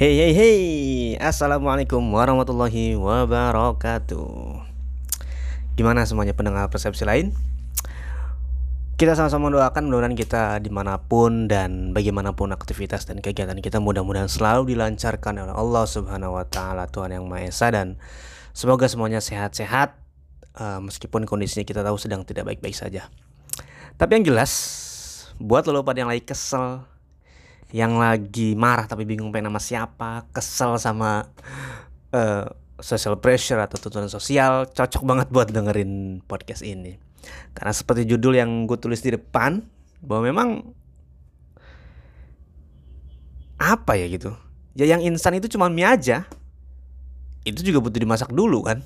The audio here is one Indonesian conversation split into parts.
Hey hey hey Assalamualaikum warahmatullahi wabarakatuh Gimana semuanya pendengar persepsi lain? Kita sama-sama doakan mudah-mudahan kita di mana pun dan bagaimanapun aktivitas dan kegiatan kita mudah-mudahan selalu dilancarkan oleh Allah Subhanahu Wa Taala Tuhan yang Maha Esa dan semoga semuanya sehat-sehat uh, meskipun kondisinya kita tahu sedang tidak baik-baik saja. Tapi yang jelas buat lo pada yang lagi kesel yang lagi marah tapi bingung pengen nama siapa, kesel sama uh, social pressure atau tuntutan sosial, cocok banget buat dengerin podcast ini. Karena seperti judul yang gue tulis di depan, bahwa memang apa ya gitu. Ya yang instan itu cuma mie aja. Itu juga butuh dimasak dulu kan.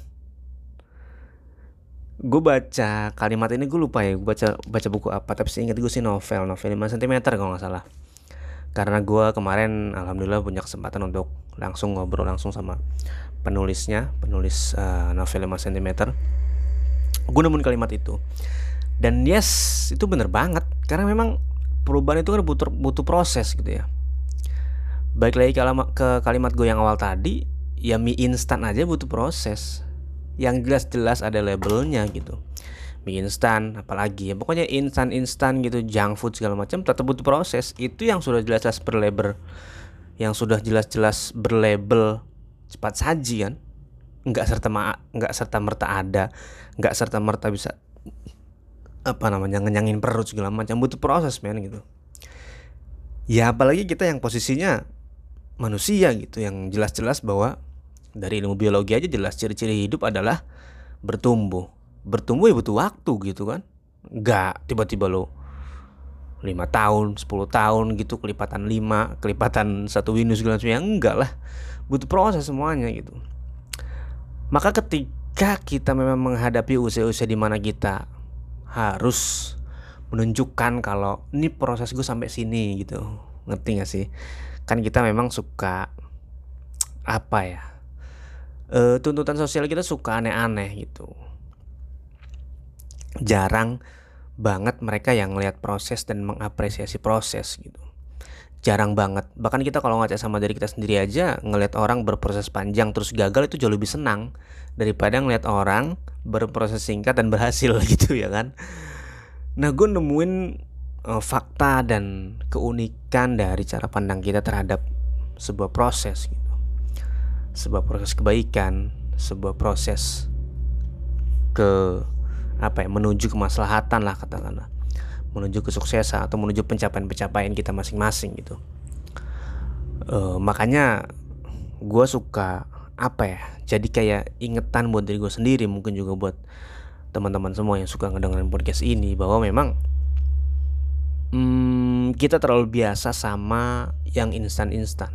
Gue baca kalimat ini gue lupa ya, gue baca baca buku apa, tapi seingat gue sih novel, novel 5 cm kalau nggak salah karena gue kemarin alhamdulillah punya kesempatan untuk langsung ngobrol langsung sama penulisnya penulis uh, novel 5 cm gue nemuin kalimat itu. Dan yes itu bener banget. Karena memang perubahan itu kan butuh butuh proses gitu ya. Baik lagi kalimat ke kalimat gue yang awal tadi ya mie instan aja butuh proses. Yang jelas-jelas ada labelnya gitu mie instan apalagi ya. Pokoknya instan instan gitu junk food segala macam tetap butuh proses. Itu yang sudah jelas-jelas berlabel yang sudah jelas-jelas berlabel cepat saji kan? Nggak serta nggak serta merta ada nggak serta merta bisa apa namanya ngenyangin perut segala macam. Butuh proses men gitu. Ya apalagi kita yang posisinya manusia gitu. Yang jelas-jelas bahwa dari ilmu biologi aja jelas ciri-ciri hidup adalah bertumbuh bertumbuh ya butuh waktu gitu kan. Nggak tiba-tiba lo lima tahun 10 tahun gitu kelipatan lima kelipatan satu windows segala macam ya enggak lah butuh proses semuanya gitu. Maka ketika kita memang menghadapi usia-usia di mana kita harus menunjukkan kalau ini proses gue sampai sini gitu. Ngerti gak sih? Kan kita memang suka apa ya e, tuntutan sosial kita suka aneh-aneh gitu jarang banget mereka yang ngelihat proses dan mengapresiasi proses gitu. Jarang banget. Bahkan kita kalau ngaca sama diri kita sendiri aja ngelihat orang berproses panjang terus gagal itu jauh lebih senang daripada ngelihat orang berproses singkat dan berhasil gitu ya kan. Nah gue nemuin uh, fakta dan keunikan dari cara pandang kita terhadap sebuah proses gitu. Sebuah proses kebaikan sebuah proses ke apa ya menuju kemaslahatan lah katakanlah. Menuju kesuksesan atau menuju pencapaian-pencapaian kita masing-masing gitu. Uh, makanya gue suka apa ya jadi kayak ingetan buat diri gue sendiri mungkin juga buat teman-teman semua yang suka ngedengerin podcast ini bahwa memang hmm, kita terlalu biasa sama yang instan-instan.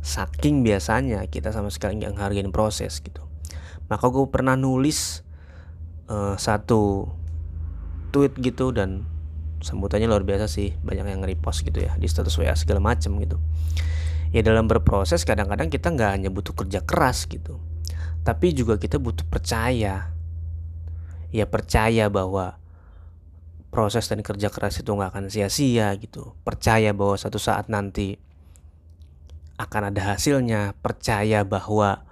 Saking biasanya kita sama sekali nggak ngehargain proses gitu. Maka gue pernah nulis uh, satu tweet gitu dan sambutannya luar biasa sih. Banyak yang nge-repost gitu ya di status WA segala macem gitu. Ya dalam berproses kadang-kadang kita nggak hanya butuh kerja keras gitu tapi juga kita butuh percaya. Ya percaya bahwa proses dan kerja keras itu nggak akan sia-sia gitu. Percaya bahwa satu saat nanti akan ada hasilnya. Percaya bahwa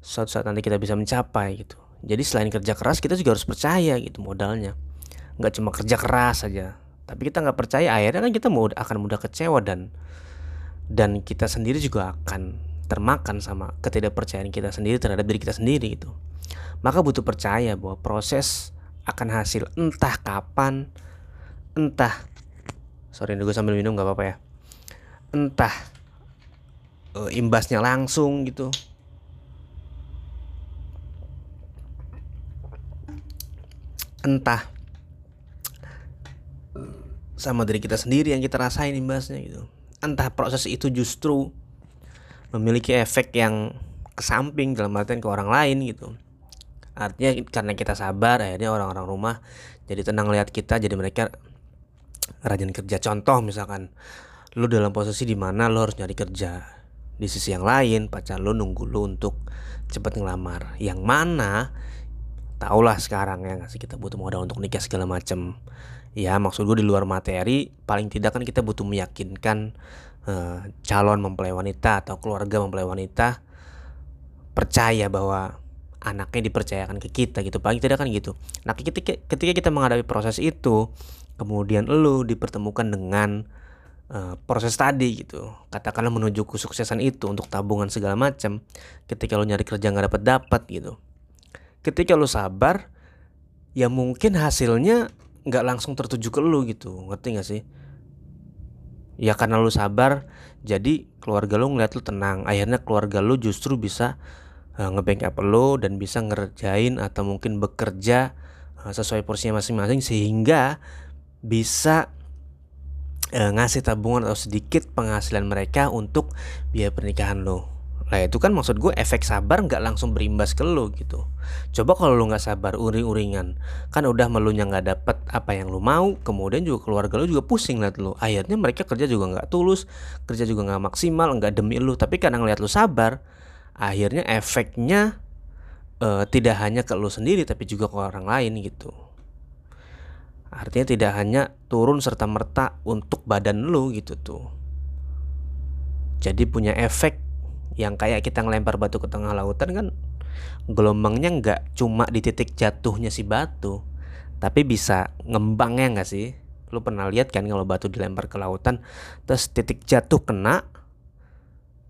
suatu saat nanti kita bisa mencapai gitu jadi selain kerja keras kita juga harus percaya gitu modalnya. Nggak cuma kerja keras saja tapi kita nggak percaya akhirnya kan kita mau akan mudah kecewa dan dan kita sendiri juga akan termakan sama ketidakpercayaan kita sendiri terhadap diri kita sendiri gitu. Maka butuh percaya bahwa proses akan hasil entah kapan entah sorry gue sambil minum nggak apa-apa ya. Entah uh, imbasnya langsung gitu entah sama diri kita sendiri yang kita rasain imbasnya gitu. Entah proses itu justru memiliki efek yang ke samping dalam artian ke orang lain gitu. Artinya karena kita sabar akhirnya orang-orang rumah jadi tenang lihat kita jadi mereka rajin kerja. Contoh misalkan lu dalam posisi di mana lu harus nyari kerja di sisi yang lain pacar lu nunggu lu untuk cepat ngelamar. Yang mana Tahulah sekarang ya nggak sih kita butuh modal untuk nikah segala macam ya maksud gue di luar materi paling tidak kan kita butuh meyakinkan uh, calon mempelai wanita atau keluarga mempelai wanita percaya bahwa anaknya dipercayakan ke kita gitu. Paling tidak kan gitu. Nah ketika ketika kita menghadapi proses itu kemudian lu dipertemukan dengan uh, proses tadi gitu katakanlah menuju kesuksesan itu untuk tabungan segala macam ketika lu nyari kerja nggak dapat dapat gitu ketika lu sabar ya mungkin hasilnya nggak langsung tertuju ke lu gitu. Ngerti gak sih? Ya karena lu sabar jadi keluarga lu ngeliat lu tenang. Akhirnya keluarga lu justru bisa uh, nge-backup lu dan bisa ngerjain atau mungkin bekerja uh, sesuai porsinya masing-masing sehingga bisa uh, ngasih tabungan atau sedikit penghasilan mereka untuk biaya pernikahan lo Nah itu kan maksud gue efek sabar nggak langsung berimbas ke lo gitu. Coba kalau lo nggak sabar uring-uringan, kan udah melunya nggak dapet apa yang lo mau, kemudian juga keluarga lo juga pusing liat lo. Akhirnya mereka kerja juga nggak tulus, kerja juga nggak maksimal, nggak demi lo. Tapi kadang ngeliat lo sabar, akhirnya efeknya uh, tidak hanya ke lo sendiri, tapi juga ke orang lain gitu. Artinya tidak hanya turun serta merta untuk badan lo gitu tuh. Jadi punya efek yang kayak kita ngelempar batu ke tengah lautan kan gelombangnya nggak cuma di titik jatuhnya si batu tapi bisa ngembangnya nggak sih? Lu pernah lihat kan kalau batu dilempar ke lautan terus titik jatuh kena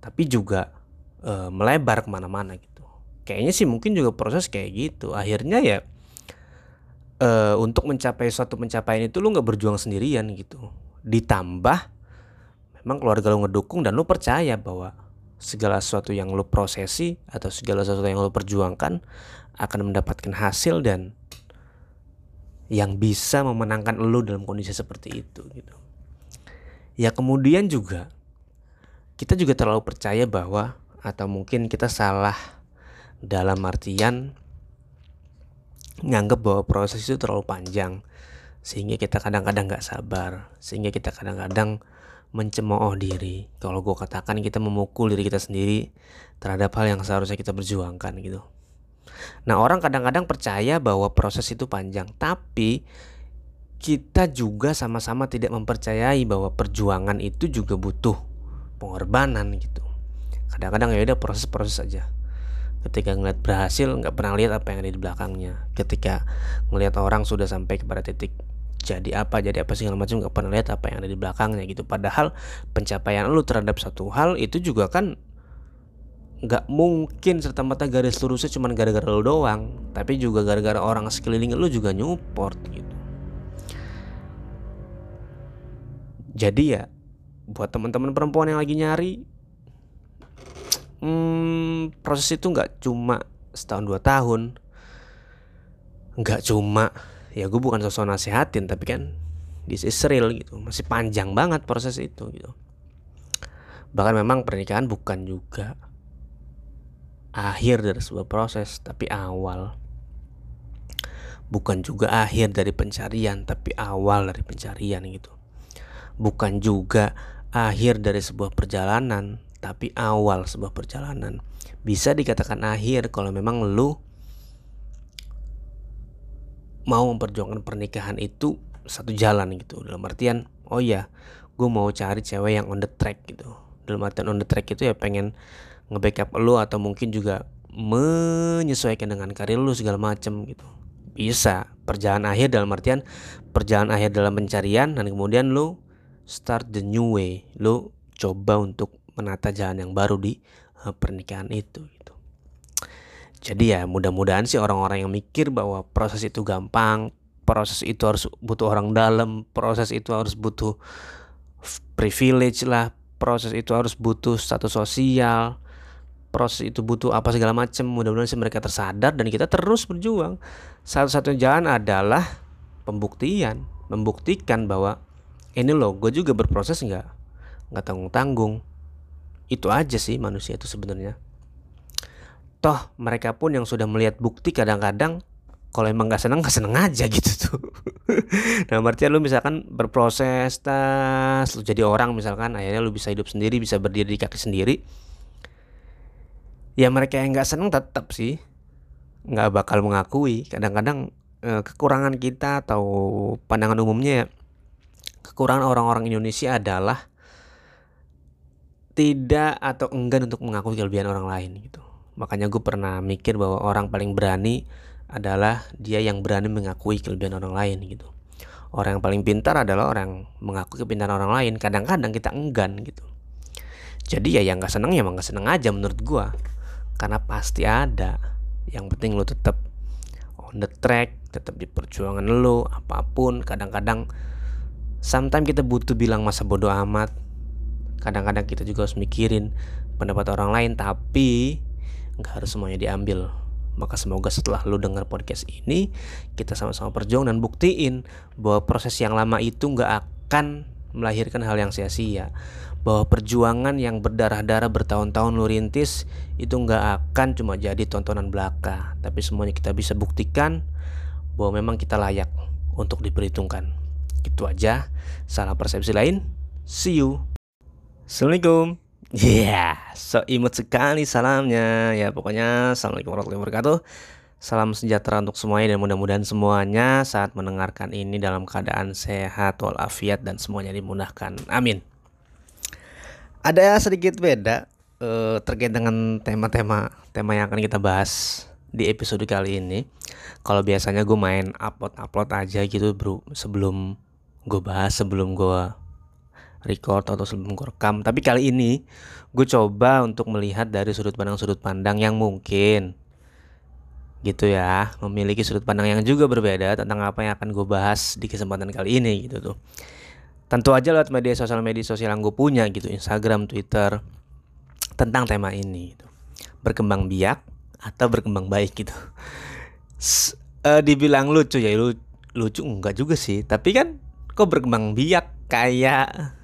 tapi juga e, melebar ke mana-mana gitu. Kayaknya sih mungkin juga proses kayak gitu. Akhirnya ya e, untuk mencapai suatu pencapaian itu lu nggak berjuang sendirian gitu. Ditambah memang keluarga lu ngedukung dan lu percaya bahwa segala sesuatu yang lo prosesi atau segala sesuatu yang lo perjuangkan akan mendapatkan hasil dan yang bisa memenangkan lo dalam kondisi seperti itu gitu. Ya kemudian juga kita juga terlalu percaya bahwa atau mungkin kita salah dalam artian nganggap bahwa proses itu terlalu panjang sehingga kita kadang-kadang nggak sabar sehingga kita kadang-kadang mencemooh diri. Kalau gue katakan kita memukul diri kita sendiri terhadap hal yang seharusnya kita berjuangkan gitu. Nah orang kadang-kadang percaya bahwa proses itu panjang, tapi kita juga sama-sama tidak mempercayai bahwa perjuangan itu juga butuh pengorbanan gitu. Kadang-kadang ya udah proses-proses saja. Ketika ngeliat berhasil nggak pernah lihat apa yang ada di belakangnya. Ketika ngelihat orang sudah sampai kepada titik jadi apa jadi apa segala macam nggak pernah lihat apa yang ada di belakangnya gitu. Padahal pencapaian lu terhadap satu hal itu juga kan nggak mungkin serta merta garis lurusnya cuma gara-gara lu doang tapi juga gara-gara orang sekeliling lu juga nyupport gitu. Jadi ya buat teman-teman perempuan yang lagi nyari hmm, proses itu nggak cuma setahun dua tahun nggak cuma ya gue bukan sosok nasihatin tapi kan this is real gitu. Masih panjang banget proses itu gitu. Bahkan memang pernikahan bukan juga akhir dari sebuah proses tapi awal. Bukan juga akhir dari pencarian tapi awal dari pencarian gitu. Bukan juga akhir dari sebuah perjalanan tapi awal sebuah perjalanan. Bisa dikatakan akhir kalau memang lu mau memperjuangkan pernikahan itu satu jalan gitu. Dalam artian oh ya gue mau cari cewek yang on the track gitu. Dalam artian on the track itu ya pengen nge-backup lo atau mungkin juga menyesuaikan dengan karir lo segala macem gitu. Bisa. Perjalanan akhir dalam artian perjalanan akhir dalam pencarian dan kemudian lo start the new way. Lo coba untuk menata jalan yang baru di uh, pernikahan itu jadi ya mudah-mudahan sih orang-orang yang mikir bahwa proses itu gampang, proses itu harus butuh orang dalam, proses itu harus butuh privilege lah, proses itu harus butuh status sosial, proses itu butuh apa segala macam. Mudah-mudahan sih mereka tersadar dan kita terus berjuang. Satu-satunya jalan adalah pembuktian, membuktikan bahwa ini loh, gue juga berproses nggak, nggak tanggung-tanggung. Itu aja sih manusia itu sebenarnya toh mereka pun yang sudah melihat bukti kadang-kadang kalau emang gak seneng gak seneng aja gitu tuh. Nah artinya lu misalkan berproses tas lu jadi orang misalkan akhirnya lu bisa hidup sendiri bisa berdiri di kaki sendiri. Ya mereka yang gak seneng tetap sih. Nggak bakal mengakui. Kadang-kadang uh, kekurangan kita atau pandangan umumnya ya, kekurangan orang-orang Indonesia adalah tidak atau enggan untuk mengakui kelebihan orang lain gitu. Makanya gue pernah mikir bahwa orang paling berani adalah dia yang berani mengakui kelebihan orang lain gitu. Orang yang paling pintar adalah orang yang mengakui kepintaran orang lain. Kadang-kadang kita enggan gitu. Jadi ya yang gak seneng ya emang gak seneng aja menurut gue. Karena pasti ada. Yang penting lo tetap on the track, tetap di perjuangan lo, apa pun. Kadang-kadang sometimes kita butuh bilang masa bodoh amat. Kadang-kadang kita juga harus mikirin pendapat orang lain, tapi nggak harus semuanya diambil. Maka semoga setelah lu dengar podcast ini kita sama-sama berjuang dan buktiin bahwa proses yang lama itu nggak akan melahirkan hal yang sia-sia. Bahwa perjuangan yang berdarah-darah bertahun-tahun lu rintis itu nggak akan cuma jadi tontonan belaka. Tapi semuanya kita bisa buktikan bahwa memang kita layak untuk diperhitungkan. Gitu aja. Salah persepsi lain. See you. Assalamualaikum Iya, yeah, so imut sekali salamnya. Ya pokoknya Assalamualaikum warahmatullahi wabarakatuh. Salam sejahtera untuk semuanya dan mudah-mudahan semuanya saat mendengarkan ini dalam keadaan sehat walafiat dan semuanya dimudahkan. Amin. Ada sedikit beda uh, terkait dengan tema-tema tema yang akan kita bahas di episode kali ini. Kalau biasanya gue main upload-upload aja gitu bro sebelum gue bahas sebelum gue record atau sebelum rekam tapi kali ini gue coba untuk melihat dari sudut pandang sudut pandang yang mungkin gitu ya memiliki sudut pandang yang juga berbeda tentang apa yang akan gue bahas di kesempatan kali ini gitu tuh. Tentu aja lewat media sosial media sosial yang gue punya gitu Instagram Twitter tentang tema ini gitu. berkembang biak atau berkembang baik gitu. S uh, dibilang lucu ya lucu enggak juga sih. Tapi kan kok berkembang biak kayak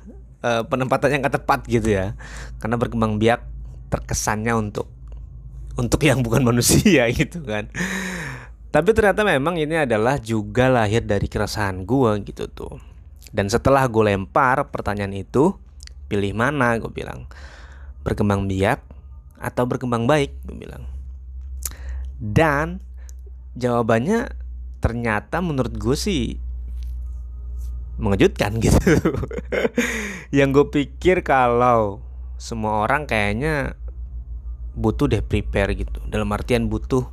uh, penempatan yang tepat gitu ya. Karena berkembang biak terkesannya untuk untuk yang bukan manusia gitu kan. Tapi ternyata memang ini adalah juga lahir dari keresahan gue gitu tuh. Dan setelah gue lempar pertanyaan itu pilih mana gue bilang. Berkembang biak atau berkembang baik gue bilang. Dan jawabannya ternyata menurut gue sih mengejutkan gitu. Yang gue pikir kalau semua orang kayaknya butuh deh prepare gitu. Dalam artian butuh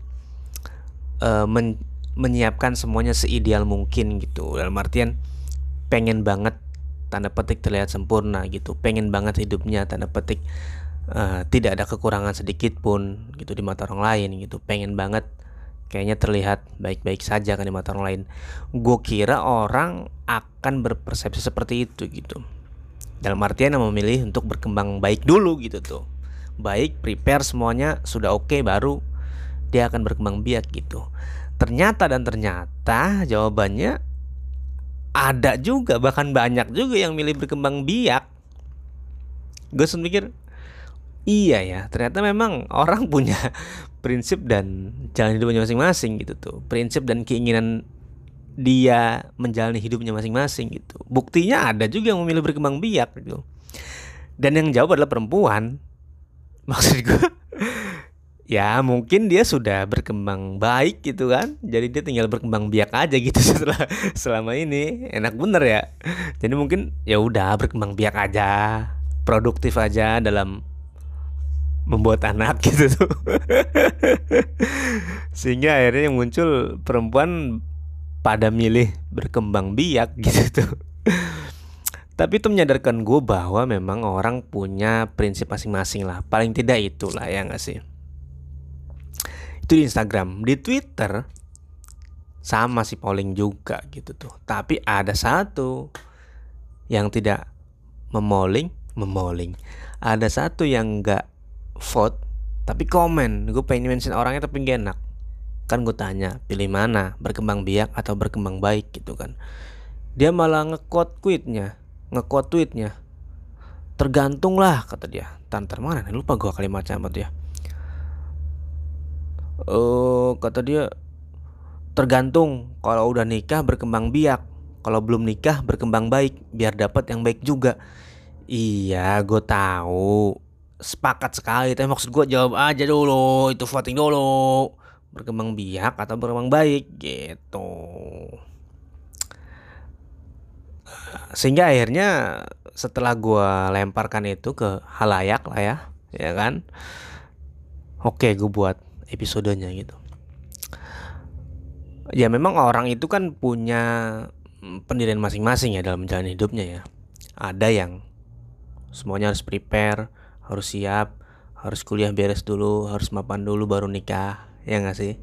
uh, men menyiapkan semuanya seideal mungkin gitu. Dalam artian pengen banget tanda petik terlihat sempurna gitu. Pengen banget hidupnya tanda petik uh, tidak ada kekurangan sedikit pun gitu di mata orang lain gitu. Pengen banget kayaknya terlihat baik-baik saja kan di mata orang lain. Gue kira orang akan berpersepsi seperti itu gitu. Dalam artian yang memilih untuk berkembang baik dulu gitu tuh. Baik, prepare semuanya sudah oke okay, baru dia akan berkembang biak gitu. Ternyata dan ternyata jawabannya ada juga bahkan banyak juga yang milih berkembang biak. Gue mikir iya ya ternyata memang orang punya prinsip dan jalan hidupnya masing-masing gitu tuh. Prinsip dan keinginan dia menjalani hidupnya masing-masing gitu. Buktinya ada juga yang memilih berkembang biak gitu. Dan yang jawab adalah perempuan. Maksud gue ya mungkin dia sudah berkembang baik gitu kan. Jadi dia tinggal berkembang biak aja gitu setelah selama ini. Enak bener ya. Jadi mungkin ya udah berkembang biak aja produktif aja dalam membuat anak gitu tuh. Sehingga akhirnya yang muncul perempuan pada milih berkembang biak gitu tuh. Tapi itu menyadarkan gue bahwa memang orang punya prinsip masing-masing lah. Paling tidak itulah ya nggak sih? Itu di Instagram. Di Twitter sama si polling juga gitu tuh. Tapi ada satu yang tidak memoling memoling ada satu yang nggak vote tapi komen. Gue pengen mention orangnya tapi gak enak. Kan gue tanya pilih mana? Berkembang biak atau berkembang baik? Gitu kan. Dia malah nge-quote tweetnya nge-quote tweetnya. Tergantung lah kata dia. Tantar mana nih? Lupa gue kalimatnya apa dia. Oh kata dia tergantung. Kalau udah nikah berkembang biak. Kalau belum nikah berkembang baik. Biar dapat yang baik juga. Iya gue tahu sepakat sekali tapi maksud gue jawab aja dulu itu voting dulu. Berkembang biak atau berkembang baik gitu. Sehingga akhirnya setelah gue lemparkan itu ke halayak lah ya ya kan? Oke gue buat episodenya gitu. Ya memang orang itu kan punya pendirian masing-masing ya dalam menjalani hidupnya ya. Ada yang semuanya harus prepare harus siap harus kuliah beres dulu harus mapan dulu baru nikah ya nggak sih?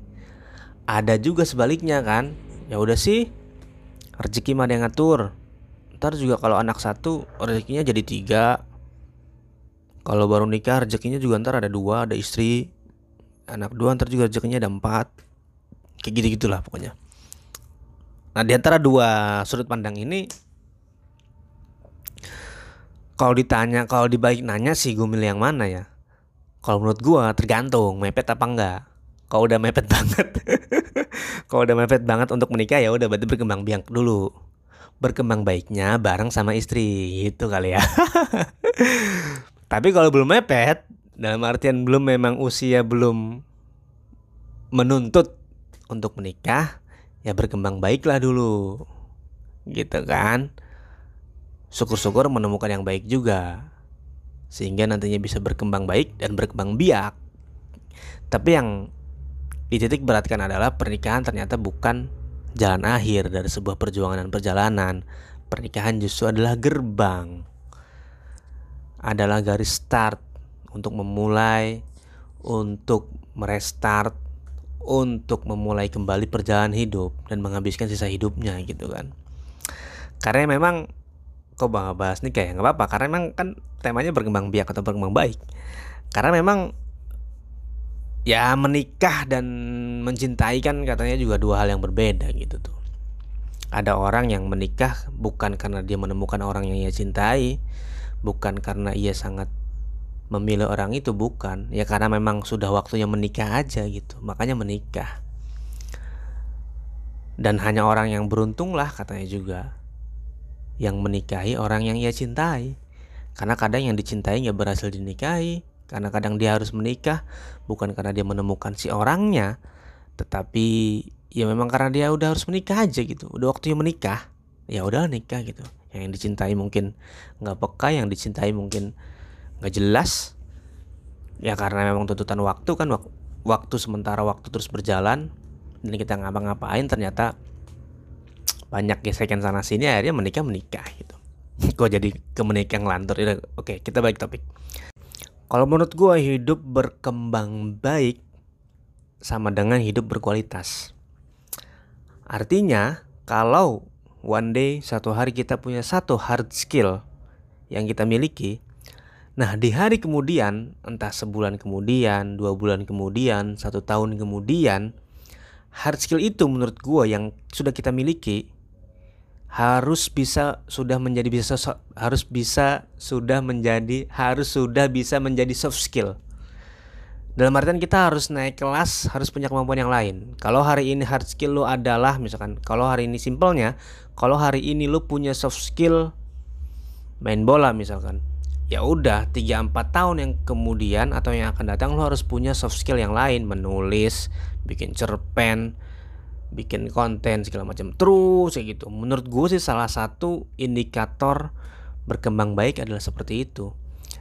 Ada juga sebaliknya kan? Ya udah sih rezeki mah ada yang ngatur. Ntar juga kalau anak satu rezekinya jadi tiga. Kalau baru nikah rezekinya juga ntar ada dua ada istri. Anak dua ntar juga rezekinya ada empat. Kayak gitu gitulah pokoknya. Nah di antara dua sudut pandang ini kalau ditanya kalau dibalik nanya sih gue milih yang mana ya kalau menurut gue tergantung mepet apa enggak kalau udah mepet banget kalau udah mepet banget untuk menikah ya udah berarti berkembang biak dulu berkembang baiknya bareng sama istri gitu kali ya. Tapi kalau belum mepet, dalam artian belum memang usia belum menuntut untuk menikah, ya berkembang baiklah dulu. Gitu kan? Syukur-syukur menemukan yang baik juga. Sehingga nantinya bisa berkembang baik dan berkembang biak. Tapi yang dititik beratkan adalah pernikahan ternyata bukan jalan akhir dari sebuah perjuangan dan perjalanan. Pernikahan justru adalah gerbang, adalah garis start untuk memulai, untuk merestart, untuk memulai kembali perjalanan hidup dan menghabiskan sisa hidupnya gitu kan. Karena memang kok bang bahas nih? Kayak nggak apa-apa karena memang kan temanya berkembang biak atau berkembang baik. Karena memang ya menikah dan mencintai kan katanya juga dua hal yang berbeda gitu tuh. Ada orang yang menikah bukan karena dia menemukan orang yang ia cintai bukan karena ia sangat memilih orang itu bukan. Ya karena memang sudah waktunya menikah aja gitu makanya menikah. Dan hanya orang yang beruntung lah katanya juga yang menikahi orang yang ia cintai karena kadang yang dicintai nggak berhasil dinikahi karena kadang dia harus menikah bukan karena dia menemukan si orangnya, tetapi ya memang karena dia udah harus menikah aja gitu. Udah waktunya menikah, ya udah nikah gitu. Yang dicintai mungkin nggak peka, yang dicintai mungkin nggak jelas. Ya karena memang tuntutan waktu kan waktu sementara waktu terus berjalan dan kita ngapa-ngapain ternyata banyak gesekan sana sini akhirnya menikah menikah gitu. Kok jadi ke menikah ngelantur? Oke, kita balik topik. Kalau menurut gue hidup berkembang baik sama dengan hidup berkualitas. Artinya kalau one day satu hari kita punya satu hard skill yang kita miliki, nah di hari kemudian entah sebulan kemudian, dua bulan kemudian, satu tahun kemudian, hard skill itu menurut gue yang sudah kita miliki harus bisa sudah menjadi bisa harus bisa sudah menjadi harus sudah bisa menjadi soft skill. Dalam artian kita harus naik kelas, harus punya kemampuan yang lain. Kalau hari ini hard skill lo adalah misalkan kalau hari ini simpelnya, kalau hari ini lo punya soft skill main bola misalkan. Ya udah 3 4 tahun yang kemudian atau yang akan datang lo harus punya soft skill yang lain, menulis, bikin cerpen, bikin konten segala macam. Terus kayak gitu. Menurut gue sih salah satu indikator berkembang baik adalah seperti itu.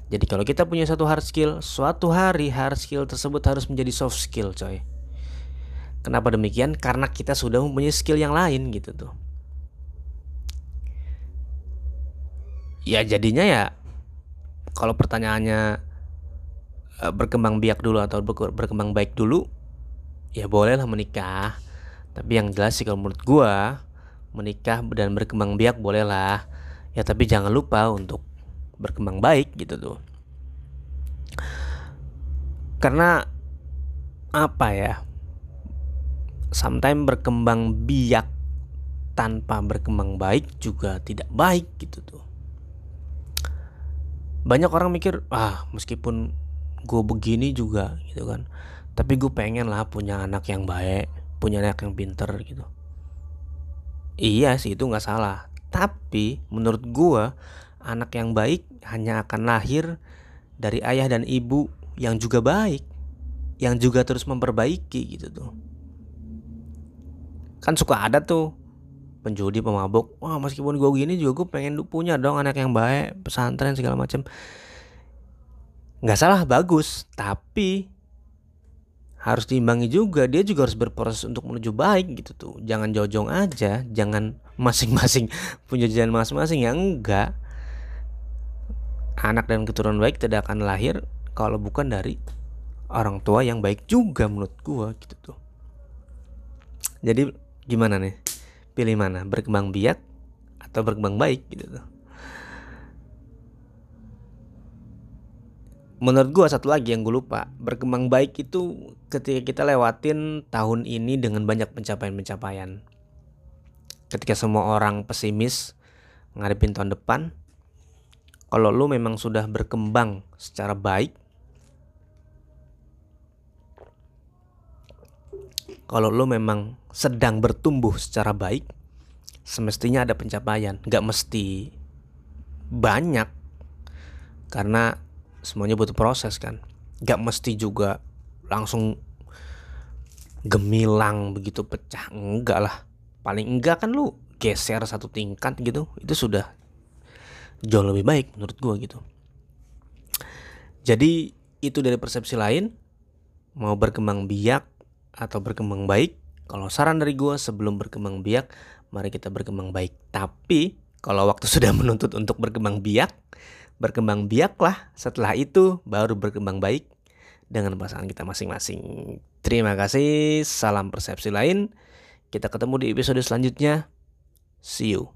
Jadi kalau kita punya satu hard skill suatu hari hard skill tersebut harus menjadi soft skill coy. Kenapa demikian? Karena kita sudah mempunyai skill yang lain gitu tuh. Ya jadinya ya kalau pertanyaannya eh, berkembang biak dulu atau berkembang baik dulu ya bolehlah menikah tapi yang jelas sih kalau menurut gua menikah dan berkembang biak bolehlah ya tapi jangan lupa untuk berkembang baik gitu tuh. Karena apa ya? Sometimes berkembang biak tanpa berkembang baik juga tidak baik gitu tuh. Banyak orang mikir ah meskipun gue begini juga gitu kan. Tapi gue pengen lah punya anak yang baik punya anak yang pinter gitu. Iya sih itu nggak salah. Tapi menurut gua anak yang baik hanya akan lahir dari ayah dan ibu yang juga baik yang juga terus memperbaiki gitu tuh. Kan suka ada tuh penjudi pemabuk. Wah meskipun gue gini juga gue pengen punya dong anak yang baik pesantren segala macam nggak salah bagus. Tapi harus diimbangi juga. Dia juga harus berproses untuk menuju baik gitu tuh. Jangan jojong aja jangan masing-masing punya jalan masing-masing. Ya enggak. Anak dan keturunan baik tidak akan lahir kalau bukan dari orang tua yang baik juga menurut gua gitu tuh. Jadi gimana nih? Pilih mana? Berkembang biak atau berkembang baik gitu tuh menurut gua satu lagi yang gue lupa berkembang baik itu ketika kita lewatin tahun ini dengan banyak pencapaian-pencapaian. Ketika semua orang pesimis ngadepin tahun depan kalau lu memang sudah berkembang secara baik kalau lu memang sedang bertumbuh secara baik semestinya ada pencapaian. Nggak mesti banyak karena semuanya butuh proses kan? Gak mesti juga langsung gemilang begitu pecah enggak lah. Paling enggak kan lu geser satu tingkat gitu itu sudah jauh lebih baik menurut gua gitu. Jadi itu dari persepsi lain mau berkembang biak atau berkembang baik kalau saran dari gua sebelum berkembang biak mari kita berkembang baik. Tapi kalau waktu sudah menuntut untuk berkembang biak berkembang biaklah setelah itu baru berkembang baik dengan pasangan kita masing-masing. Terima kasih, salam persepsi lain. Kita ketemu di episode selanjutnya. See you.